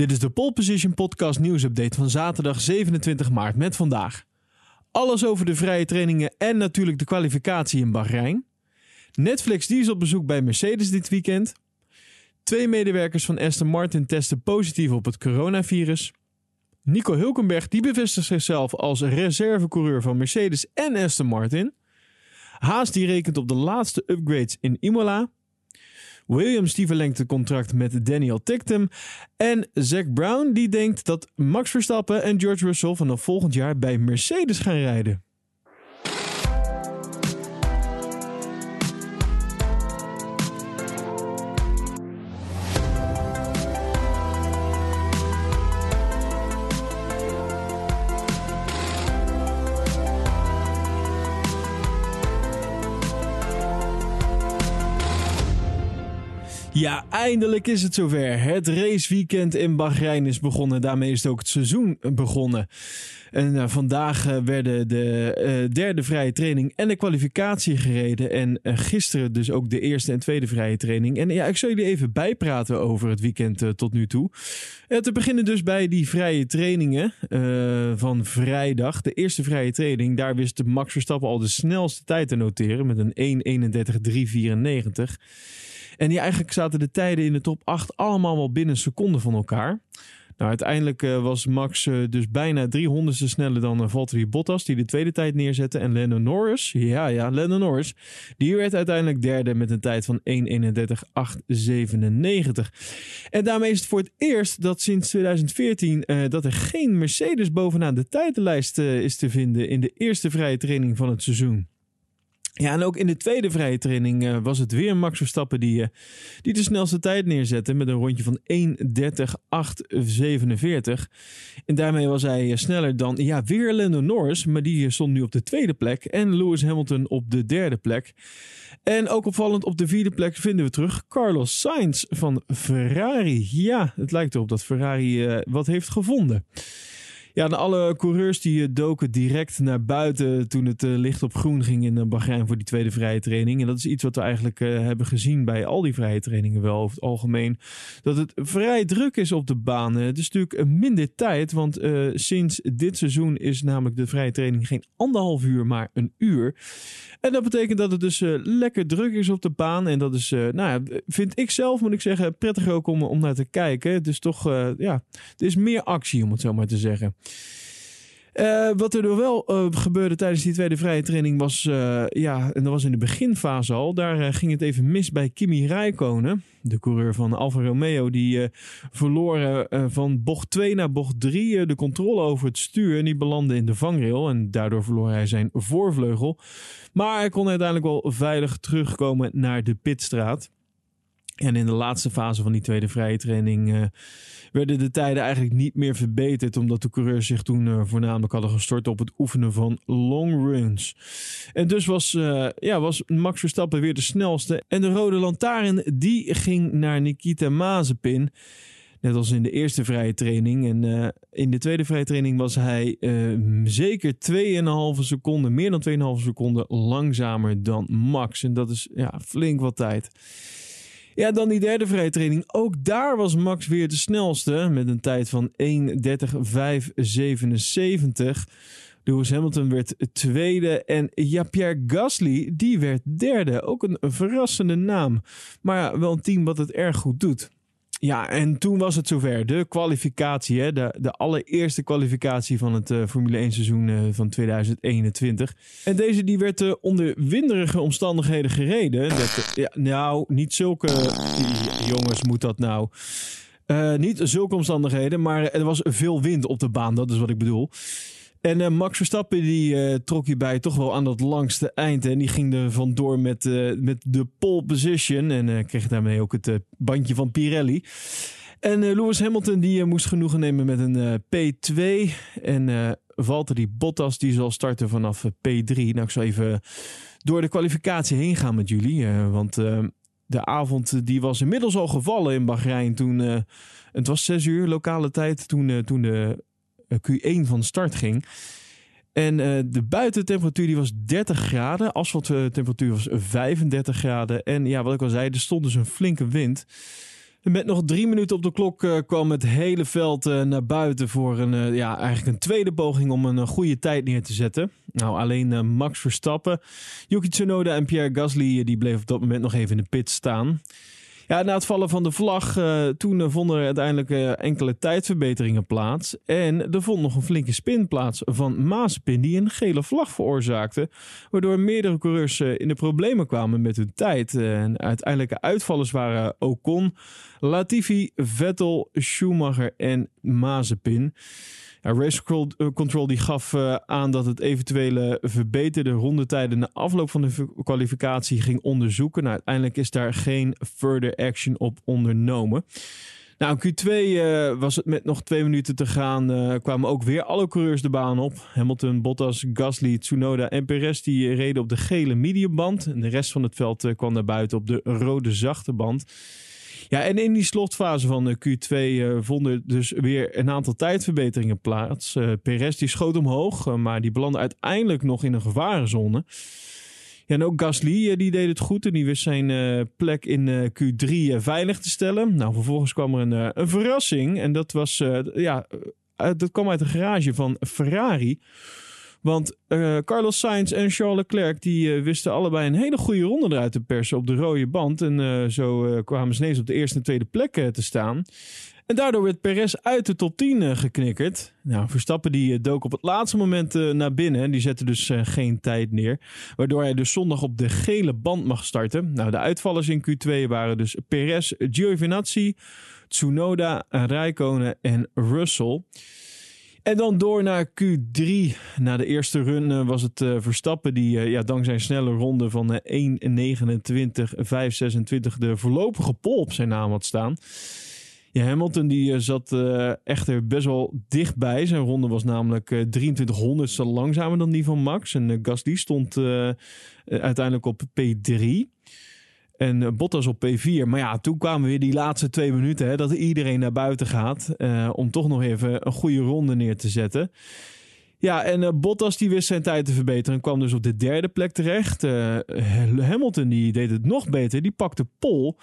Dit is de Pole Position Podcast nieuwsupdate van zaterdag 27 maart met vandaag. Alles over de vrije trainingen en natuurlijk de kwalificatie in Bahrein. Netflix die is op bezoek bij Mercedes dit weekend. Twee medewerkers van Aston Martin testen positief op het coronavirus. Nico Hulkenberg die bevestigt zichzelf als reservecoureur van Mercedes en Aston Martin. Haas die rekent op de laatste upgrades in Imola. Williams die verlengt het contract met Daniel Tictum. En Zack Brown die denkt dat Max Verstappen en George Russell vanaf volgend jaar bij Mercedes gaan rijden. Ja, eindelijk is het zover. Het raceweekend in Bahrein is begonnen. Daarmee is ook het seizoen begonnen. En uh, vandaag uh, werden de uh, derde vrije training en de kwalificatie gereden. En gisteren dus ook de eerste en tweede vrije training. En ja, ik zal jullie even bijpraten over het weekend tot nu toe. te beginnen dus bij die vrije trainingen van vrijdag. De eerste vrije training, daar wist Max Verstappen al de snelste tijd te noteren met een 1.31.394. En die eigenlijk zaten de tijden in de top 8 allemaal wel binnen seconden van elkaar. Nou, uiteindelijk uh, was Max uh, dus bijna 300ste sneller dan uh, Valtteri Bottas, die de tweede tijd neerzette. En Lennon Norris, ja, ja, Lennon Norris, die werd uiteindelijk derde met een tijd van 1.31.897. En daarmee is het voor het eerst dat sinds 2014 dat er geen Mercedes bovenaan de tijdenlijst is te vinden in de eerste vrije training van het seizoen. Ja, en ook in de tweede vrije training uh, was het weer Max Verstappen die, uh, die de snelste tijd neerzette met een rondje van 1.30.847. En daarmee was hij uh, sneller dan, ja, weer Lando Norris, maar die stond nu op de tweede plek. En Lewis Hamilton op de derde plek. En ook opvallend op de vierde plek vinden we terug Carlos Sainz van Ferrari. Ja, het lijkt erop dat Ferrari wat heeft gevonden. Ja, en alle coureurs die eh, doken direct naar buiten toen het eh, licht op groen ging in eh, Bahrein voor die tweede vrije training. En dat is iets wat we eigenlijk hebben gezien bij al die vrije trainingen wel over het algemeen. Dat het vrij druk is op de baan. Het is natuurlijk minder tijd, want sinds dit seizoen is namelijk de vrije training geen anderhalf uur, maar een uur. En dat betekent dat het dus lekker druk is op de baan. En dat is, nou ja, vind ik zelf, moet ik zeggen, prettig ook om, om naar te kijken. Het is toch, ja, er is meer actie om het zo maar te zeggen. Uh, wat er wel uh, gebeurde tijdens die tweede vrije training was, uh, ja, en dat was in de beginfase al, daar ging het even mis bij Kimi Räikkönen, de coureur van Alfa Romeo, die verloor van bocht 2 naar bocht 3 de controle over het stuur en die belandde in de vangrail en daardoor verloor hij zijn voorvleugel. Maar hij kon uiteindelijk wel veilig terugkomen naar de pitstraat. En in de laatste fase van die tweede vrije training uh, werden de tijden eigenlijk niet meer verbeterd, omdat de coureurs zich toen uh, voornamelijk hadden gestort op het oefenen van long runs. En dus was, uh, ja, was Max Verstappen weer de snelste. En de rode lantaarn die ging naar Nikita Mazepin. Net als in de eerste vrije training. En in de tweede vrije training was hij zeker 2,5 seconden, meer dan 2,5 seconden langzamer dan Max. En dat is ja, flink wat tijd. Ja, dan die derde vrije training. Ook daar was Max weer de snelste met een tijd van 1.30.577. Lewis Hamilton werd tweede en Pierre Gasly die werd derde. Ook een verrassende naam, maar wel een team wat het erg goed doet. Ja, en toen was het zover. De kwalificatie, hè? De, de allereerste kwalificatie van het uh, Formule 1 seizoen uh, van 2021. En deze die werd uh, onder winderige omstandigheden gereden. Dat, ja, nou, niet zulke... Jongens, moet dat nou... niet zulke omstandigheden, maar er was veel wind op de baan. Dat is wat ik bedoel. En uh, Max Verstappen die uh, trok hierbij toch wel aan dat langste eind. En die ging er vandoor met, uh, met de pole position. En kreeg daarmee ook het bandje van Pirelli. En Lewis Hamilton die moest genoegen nemen met een P2. En Valtteri Bottas die zal starten vanaf P3. Nou, ik zal even door de kwalificatie heen gaan met jullie. want de avond die was inmiddels al gevallen in Bahrein. Toen, het was zes uur lokale tijd toen, toen de Q1 van start ging. En uh, de buitentemperatuur die was 30 graden. Asfalttemperatuur was 35 graden. En ja, wat ik al zei, er stond dus een flinke wind. Met nog drie minuten op de klok uh, kwam het hele veld naar buiten voor een, ja, eigenlijk een tweede poging om een goede tijd neer te zetten. Nou, alleen Max Verstappen, Yuki Tsunoda en Pierre Gasly die bleven op dat moment nog even in de pit staan. Na het vallen van de vlag, uh, toen vonden er uiteindelijk uh, enkele tijdverbeteringen plaats. En er vond nog een flinke spin plaats van Mazepin die een gele vlag veroorzaakte. Waardoor meerdere coureurs in de problemen kwamen met hun tijd. en uiteindelijke uitvallers waren Ocon, Latifi, Vettel, Schumacher en Mazepin. Ja, Race Control die gaf uh, aan dat het eventuele verbeterde rondetijden na afloop van de kwalificatie ging onderzoeken. Nou, uiteindelijk is daar geen further action op ondernomen. Nou, Q2 uh, was het met nog twee minuten te gaan. Kwamen ook weer alle coureurs de baan op. Hamilton, Bottas, Gasly, Tsunoda en Perez die reden op de gele mediumband. En de rest van het veld kwam naar buiten op de rode zachte band. Ja, en in die slotfase van de Q2 uh, vonden dus weer een aantal tijdverbeteringen plaats. Uh, Perez die schoot omhoog, maar die belandde uiteindelijk nog in een gevarenzone. Ja, en ook Gasly die deed het goed en die wist zijn plek in Q3 veilig te stellen. Nou, vervolgens kwam er een, een verrassing en dat was, ja, dat kwam uit de garage van Ferrari. Want uh, Carlos Sainz en Charles Leclerc die uh, wisten allebei een hele goede ronde eruit te persen op de rode band. En uh, zo kwamen ze ineens op de eerste en tweede plek te staan. En daardoor werd Perez uit de top 10 geknikkerd. Nou, Verstappen die dook op het laatste moment naar binnen. En die zette dus geen tijd neer. Waardoor hij dus zondag op de gele band mag starten. Nou, de uitvallers in Q2 waren dus Perez, Giovinazzi, Tsunoda, Räikkönen en Russell. En dan door naar Q3. Na de eerste run uh, was het uh, Verstappen die uh, ja, dankzij een snelle ronde van 1.29.526 de voorlopige pol op zijn naam had staan. Ja, Hamilton die zat echter best wel dichtbij. Zijn ronde was namelijk 2300 langzamer dan die van Max. En Gasly stond uiteindelijk op P3. En eh, Bottas op P4. Maar ja, toen kwamen weer die laatste twee minuten. Hè, dat iedereen naar buiten gaat. Uh, om toch nog even een goede ronde neer te zetten. Ja, en uh, Bottas die wist zijn tijd te verbeteren. En kwam dus op de derde plek terecht. Hamilton die deed het nog beter. Die pakte pol.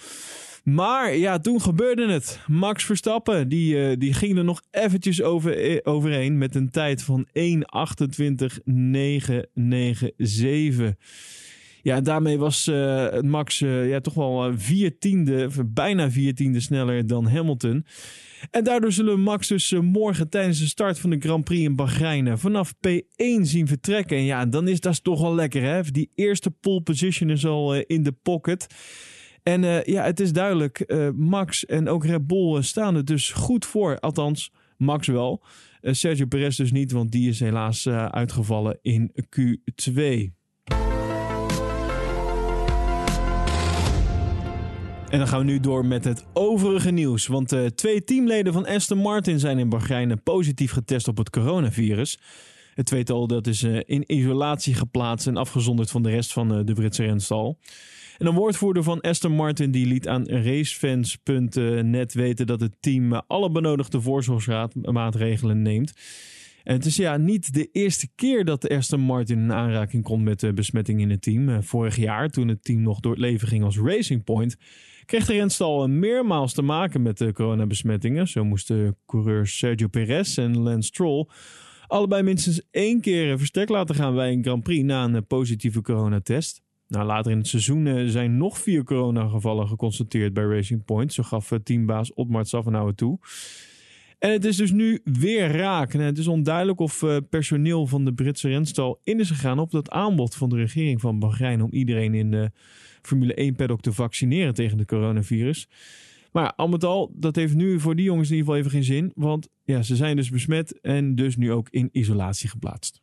Maar ja, toen gebeurde het. Max Verstappen die, die ging er nog eventjes over, overheen. Met een tijd van 1.28.997. Ja, daarmee was uh, Max uh, ja, toch wel vier tiende, bijna vier tiende sneller dan Hamilton. En daardoor zullen Max dus morgen tijdens de start van de Grand Prix in Bahrein vanaf P1 zien vertrekken. En ja, dan is dat toch wel lekker hè. Die eerste pole position is al in de pocket. En ja, het is duidelijk, Max en ook Red Bull staan er dus goed voor. Althans, Max wel. Sergio Perez dus niet, want die is helaas uitgevallen in Q2. En dan gaan we nu door met het overige nieuws. Want uh, twee teamleden van Aston Martin zijn in Bahrein positief getest op het coronavirus. Het tweetal dat is uh, in isolatie geplaatst en afgezonderd van de rest van uh, de Britse renstal. En een woordvoerder van Aston Martin die liet aan racefans.net weten dat het team alle benodigde voorzorgsmaatregelen neemt. En het is ja niet de eerste keer dat Aston Martin in aanraking komt met besmetting in het team. Vorig jaar, toen het team nog door het leven ging als Racing Point, kreeg de renstal meermaals te maken met de coronabesmettingen. Zo moesten coureurs Sergio Perez en Lance Stroll allebei minstens één keer verstek laten gaan bij een Grand Prix na een positieve coronatest. Nou, later in het seizoen eh, zijn nog vier coronagevallen geconstateerd bij Racing Point. Zo gaf eh, teambaas Otmar Safenauer toe. En het is dus nu weer raak. En het is onduidelijk of uh, personeel van de Britse renstal in is gegaan op dat aanbod van de regering van Bahrein om iedereen in de Formule 1 paddock te vaccineren tegen de coronavirus. Maar al met al, dat heeft nu voor die jongens in ieder geval even geen zin. Want ja, ze zijn dus besmet en dus nu ook in isolatie geplaatst.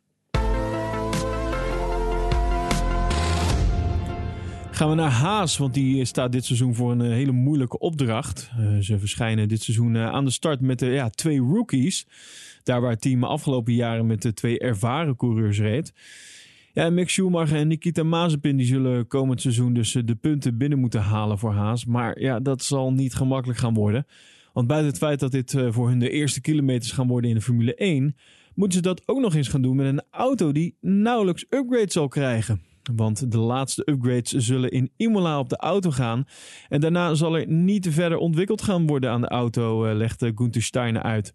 Gaan we naar Haas, want die staat dit seizoen voor een eh, hele moeilijke opdracht. Uh, ze verschijnen dit seizoen uh, aan de start met de, ja, twee rookies. Daar waar het team afgelopen jaren met de twee ervaren coureurs reed. Ja, Mick Schumacher en Nikita Mazepin die zullen komend seizoen dus de punten binnen moeten halen voor Haas. Maar ja, dat zal niet gemakkelijk gaan worden. Want buiten het feit dat dit voor hun de eerste kilometers gaan worden in de Formule 1, moeten ze dat ook nog eens gaan doen met een auto die nauwelijks upgrade zal krijgen. Want de laatste upgrades zullen in Imola op de auto gaan. En daarna zal er niet verder ontwikkeld gaan worden aan de auto, uh, legt Gunther Steiner uit.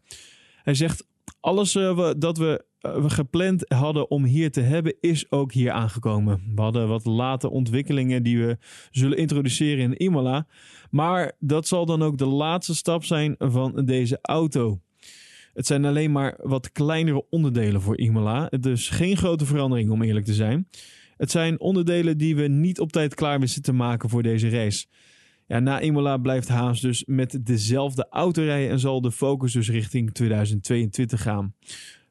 Hij zegt: Alles uh, dat we, uh, we gepland hadden om hier te hebben, is ook hier aangekomen. We hadden wat late ontwikkelingen die we zullen introduceren in Imola. Maar dat zal dan ook de laatste stap zijn van deze auto. Het zijn alleen maar wat kleinere onderdelen voor Imola. Dus geen grote verandering om eerlijk te zijn. Het zijn onderdelen die we niet op tijd klaar wisten te maken voor deze race. Ja, na Imola blijft Haas dus met dezelfde auto rijden en zal de focus dus richting 2022 gaan.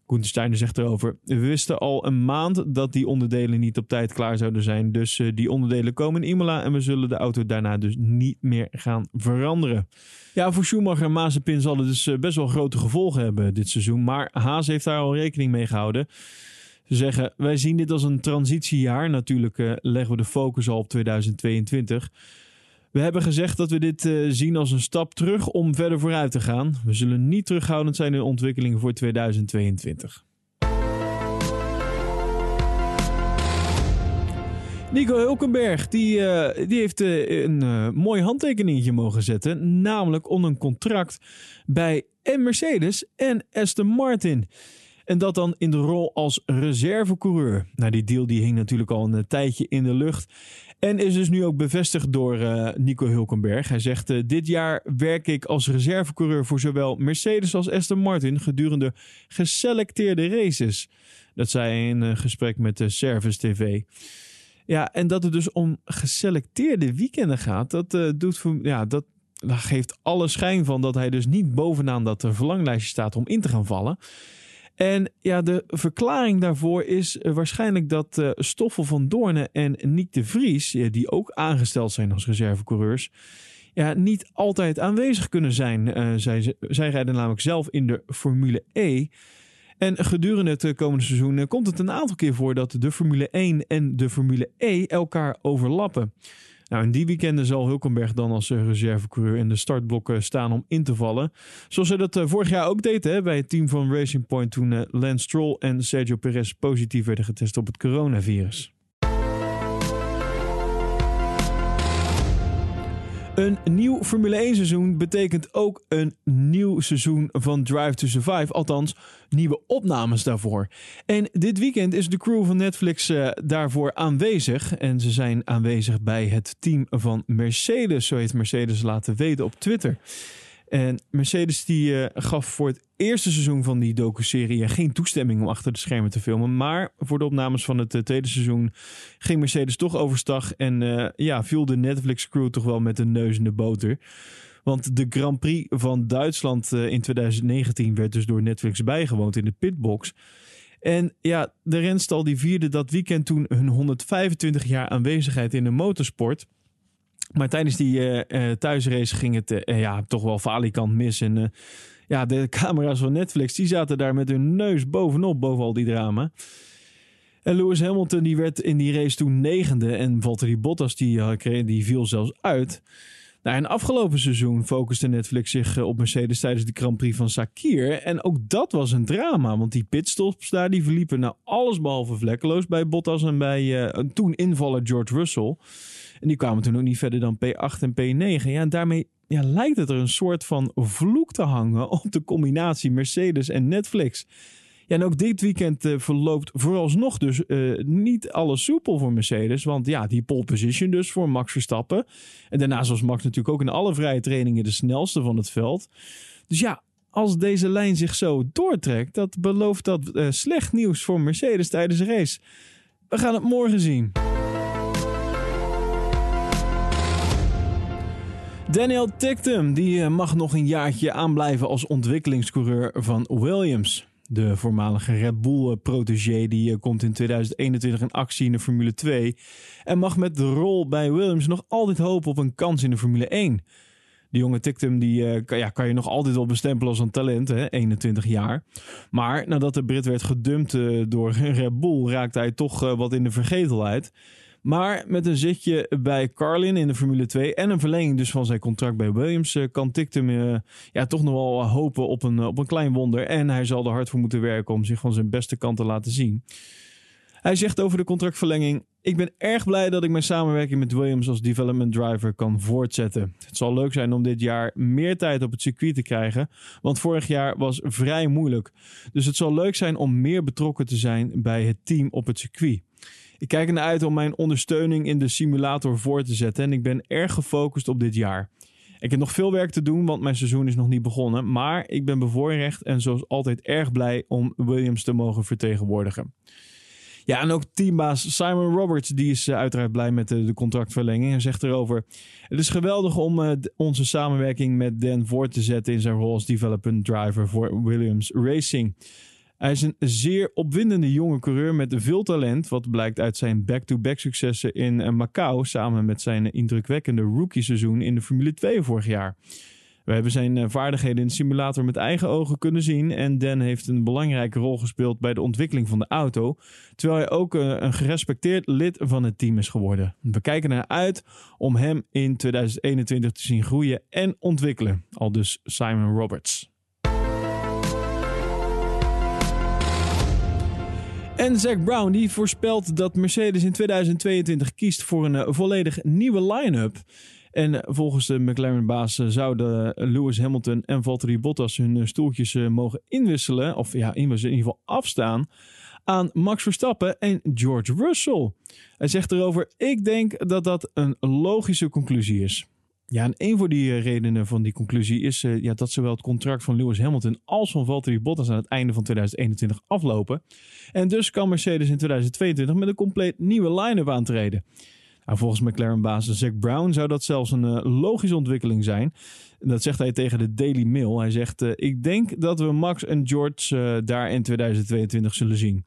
Gunther zegt erover: We wisten al een maand dat die onderdelen niet op tijd klaar zouden zijn. Dus uh, die onderdelen komen in Imola en we zullen de auto daarna dus niet meer gaan veranderen. Ja, voor Schumacher en Mazepin zal het dus uh, best wel grote gevolgen hebben dit seizoen. Maar Haas heeft daar al rekening mee gehouden. Ze zeggen: Wij zien dit als een transitiejaar. Natuurlijk uh, leggen we de focus al op 2022. We hebben gezegd dat we dit uh, zien als een stap terug om verder vooruit te gaan. We zullen niet terughoudend zijn in ontwikkelingen voor 2022. Nico Hulkenberg die, uh, die heeft uh, een mooi handtekeningetje mogen zetten. Namelijk om een contract bij en Mercedes en Aston Martin. En dat dan in de rol als reservecoureur. Nou, die deal die hing natuurlijk al een tijdje in de lucht. En is dus nu ook bevestigd door uh, Nico Hulkenberg. Hij zegt: uh, Dit jaar werk ik als reservecoureur voor zowel Mercedes als Aston Martin gedurende geselecteerde races. Dat zei hij in een gesprek met de Service TV. Ja, en dat het dus om geselecteerde weekenden gaat, dat, doet, ja, dat, dat geeft alle schijn van dat hij dus niet bovenaan dat verlanglijstje staat om in te gaan vallen. En ja, de verklaring daarvoor is waarschijnlijk dat uh, Stoffel van Doornen en Nick de Vries, die ook aangesteld zijn als reservecoureurs, ja, niet altijd aanwezig kunnen zijn. Zij, zij rijden namelijk zelf in de Formule E. En gedurende het komende seizoen komt het een aantal keer voor dat de Formule 1 en de Formule E elkaar overlappen. Nou, in die weekenden zal Hulkenberg dan als reservecoureur in de startblokken staan om in te vallen. Zoals hij dat uh, vorig jaar ook deed hè, bij het team van Racing Point toen uh, Lance Stroll en Sergio Perez positief werden getest op het coronavirus. Een nieuw Formule 1 seizoen betekent ook een nieuw seizoen van Drive to Survive. Althans, nieuwe opnames daarvoor. En dit weekend is de crew van Netflix uh, daarvoor aanwezig. En ze zijn aanwezig bij het team van Mercedes. Zo heeft Mercedes laten weten op Twitter. En Mercedes die uh, gaf voor het eerste seizoen van die docu-serie geen toestemming om achter de schermen te filmen. Maar voor de opnames van het uh, tweede seizoen ging Mercedes toch overstag. En ja, viel de Netflix-crew toch wel met de neus in de boter. Want de Grand Prix van Duitsland in 2019 werd dus door Netflix bijgewoond in de pitbox. En ja, de renstal die vierde dat weekend toen hun 125 jaar aanwezigheid in de motorsport. Maar tijdens die uh, thuisrace ging het uh, ja, toch wel falikant mis. En ja, de camera's van Netflix die zaten daar met hun neus bovenop, boven al die drama. En Lewis Hamilton die werd in die race toen negende. En Valtteri Bottas die, die viel zelfs uit. Nou, in afgelopen seizoen focuste Netflix zich op Mercedes tijdens de Grand Prix van Sakir. En ook dat was een drama, want die pitstops daar die verliepen nou alles behalve vlekkeloos bij Bottas en bij uh, toen invaller George Russell. En die kwamen toen ook niet verder dan P8 en P9. Ja, en daarmee ja, lijkt het er een soort van vloek te hangen op de combinatie Mercedes en Netflix. En ook dit weekend uh, verloopt vooralsnog dus uh, niet alles soepel voor Mercedes. Want ja, die pole position dus voor Max Verstappen. En daarnaast was Max natuurlijk ook in alle vrije trainingen de snelste van het veld. Dus ja, als deze lijn zich zo doortrekt, dat belooft dat uh, slecht nieuws voor Mercedes tijdens de race. We gaan het morgen zien. Daniel Tictum die mag nog een jaartje aanblijven als ontwikkelingscoureur van Williams. De voormalige Red Bull-protégé die komt in 2021 in actie in de Formule 2 en mag met de rol bij Williams nog altijd hopen op een kans in de Formule 1. De jonge Tictum die, kan, ja, kan je nog altijd wel bestempelen als een talent, hè? 21 jaar. Maar nadat de Brit werd gedumpt door Red Bull raakte hij toch wat in de vergetelheid. Maar met een zitje bij Carlin in de Formule 2 en een verlenging dus van zijn contract bij Williams uh, kan Tictum uh, ja, toch nog wel hopen op een, op een klein wonder. En hij zal er hard voor moeten werken om zich van zijn beste kant te laten zien. Hij zegt over de contractverlenging: Ik ben erg blij dat ik mijn samenwerking met Williams als development driver kan voortzetten. Het zal leuk zijn om dit jaar meer tijd op het circuit te krijgen, want vorig jaar was vrij moeilijk. Dus het zal leuk zijn om meer betrokken te zijn bij het team op het circuit. Ik kijk ernaar uit om mijn ondersteuning in de simulator voor te zetten en ik ben erg gefocust op dit jaar. Ik heb nog veel werk te doen, want mijn seizoen is nog niet begonnen. Maar ik ben bevoorrecht en zoals altijd erg blij om Williams te mogen vertegenwoordigen. Ja, en ook teambaas Simon Roberts, die is eh, uiteraard blij met de, de contractverlenging. Hij zegt erover: Het is geweldig om uh, onze samenwerking met Dan voort te zetten in zijn rol als development driver voor Williams Racing. Hij is een zeer opwindende jonge coureur met veel talent, wat blijkt uit zijn back-to-back successen in eh, Macau samen met zijn indrukwekkende rookie-seizoen in de Formule 2 vorig jaar. We hebben zijn eh, vaardigheden in de simulator met eigen ogen kunnen zien en Dan heeft een belangrijke rol gespeeld bij de ontwikkeling van de auto, terwijl hij ook eh, een gerespecteerd lid van het team is geworden. We kijken naar uit om hem in 2021 te zien groeien en ontwikkelen, al dus Simon Roberts. En Zack Brown die voorspelt dat Mercedes in 2022 kiest voor een uh, volledig nieuwe line-up. En uh, volgens de McLaren-baas uh, zouden Lewis Hamilton en Valtteri Bottas hun stoeltjes mogen inwisselen. Of ja, inwisselen, in ieder geval afstaan aan Max Verstappen en George Russell. Hij zegt erover: Ik denk dat dat een logische conclusie is. Ja, en een van die redenen van die conclusie is uh, ja, dat zowel het contract van Lewis Hamilton als van Valtteri Bottas aan het einde van 2021 aflopen. En dus kan Mercedes in 2022 met een compleet nieuwe line-up aantreden. Nou, volgens McLaren-baas Zack Brown zou dat zelfs een uh, logische ontwikkeling zijn. Dat zegt hij tegen de Daily Mail. Hij zegt: Ik denk dat we Max en George daar in 2022 zullen zien.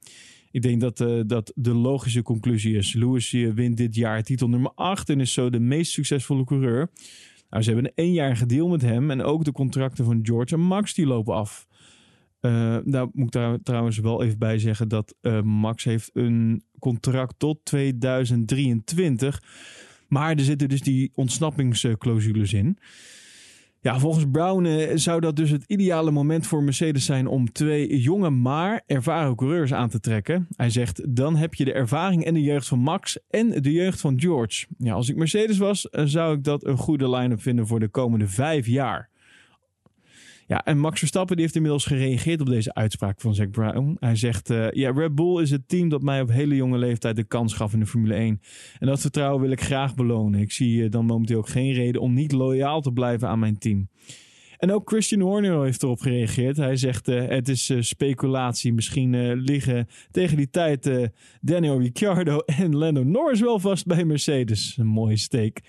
Ik denk dat uh, dat de logische conclusie is. Lewis uh, wint dit jaar titel nummer 8 en is zo de meest succesvolle coureur. Nou, ze hebben een eenjarige deal met hem en ook de contracten van George en Max die lopen af. Uh, nou moet ik daar trouwens wel even bij zeggen dat Max heeft een contract tot 2023. Maar er zitten dus die ontsnappingsclausules in. Ja, volgens Brown uh, zou dat dus het ideale moment voor Mercedes zijn om twee jonge maar ervaren coureurs aan te trekken. Hij zegt, dan heb je de ervaring en de jeugd van Max en de jeugd van George. Ja, als ik Mercedes was, uh, zou ik dat een goede line-up vinden voor de komende vijf jaar. Ja, en Max Verstappen die heeft inmiddels gereageerd op deze uitspraak van Zack Brown. Hij zegt, uh, ja, Red Bull is het team dat mij op hele jonge leeftijd de kans gaf in de Formule 1. En dat vertrouwen wil ik graag belonen. Ik zie uh, dan momenteel ook geen reden om niet loyaal te blijven aan mijn team. En ook Christian Horner heeft erop gereageerd. Hij zegt, uh, het is speculatie. Misschien liggen tegen die tijd Daniel Ricciardo en Lando Norris wel vast bij Mercedes. Een mooie steek.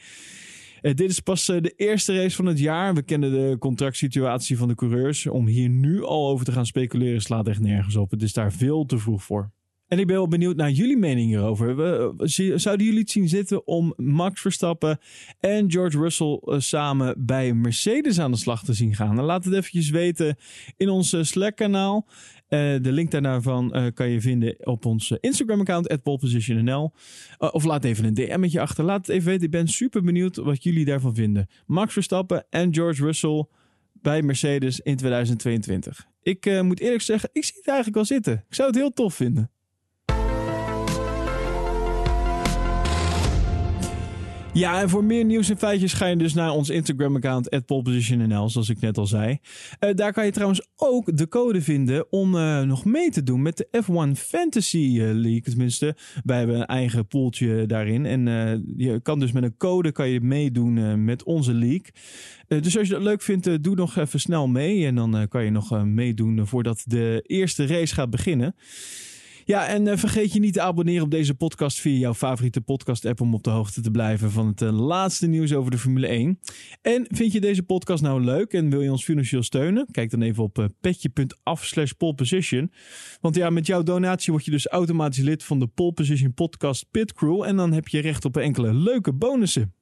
Uh, dit is pas uh, de eerste race van het jaar. We kennen de contractsituatie van de coureurs. Om hier nu al over te gaan speculeren slaat echt nergens op. Het is daar veel te vroeg voor. En ik ben wel benieuwd naar jullie mening hierover. Zouden jullie het zien zitten om Max Verstappen en George Russell uh, samen bij Mercedes aan de slag te zien gaan? Dan laat het eventjes weten in ons Slack-kanaal. Uh, de link daarvan kan je vinden op ons Instagram-account, polepositionnl. Uh, of laat even een DM'tje achter. Laat het even weten. Ik ben super benieuwd wat jullie daarvan vinden. Max Verstappen en George Russell bij Mercedes in 2022. Ik moet eerlijk zeggen, ik zie het eigenlijk wel zitten. Ik zou het heel tof vinden. Ja, en voor meer nieuws en feitjes ga je dus naar ons Instagram-account, polepositionnl, zoals ik net al zei. Uh, daar kan je trouwens ook de code vinden om uh, nog mee te doen met de F1 Fantasy uh, League. Tenminste, wij hebben een eigen poeltje daarin. En je kan dus met een code kan je meedoen met onze league. dus als je dat leuk vindt, doe nog even snel mee. En dan kan je nog meedoen voordat de eerste race gaat beginnen. Ja, en uh, vergeet je niet te abonneren op deze podcast via jouw favoriete podcast-app om op de hoogte te blijven van het uh, laatste nieuws over de Formule 1. En vind je deze podcast nou leuk en wil je ons financieel steunen? Kijk dan even op uh, petje.af slash poleposition. Want ja, met jouw donatie word je dus automatisch lid van de Pole Position Podcast Pit Crew en dan heb je recht op enkele leuke bonussen.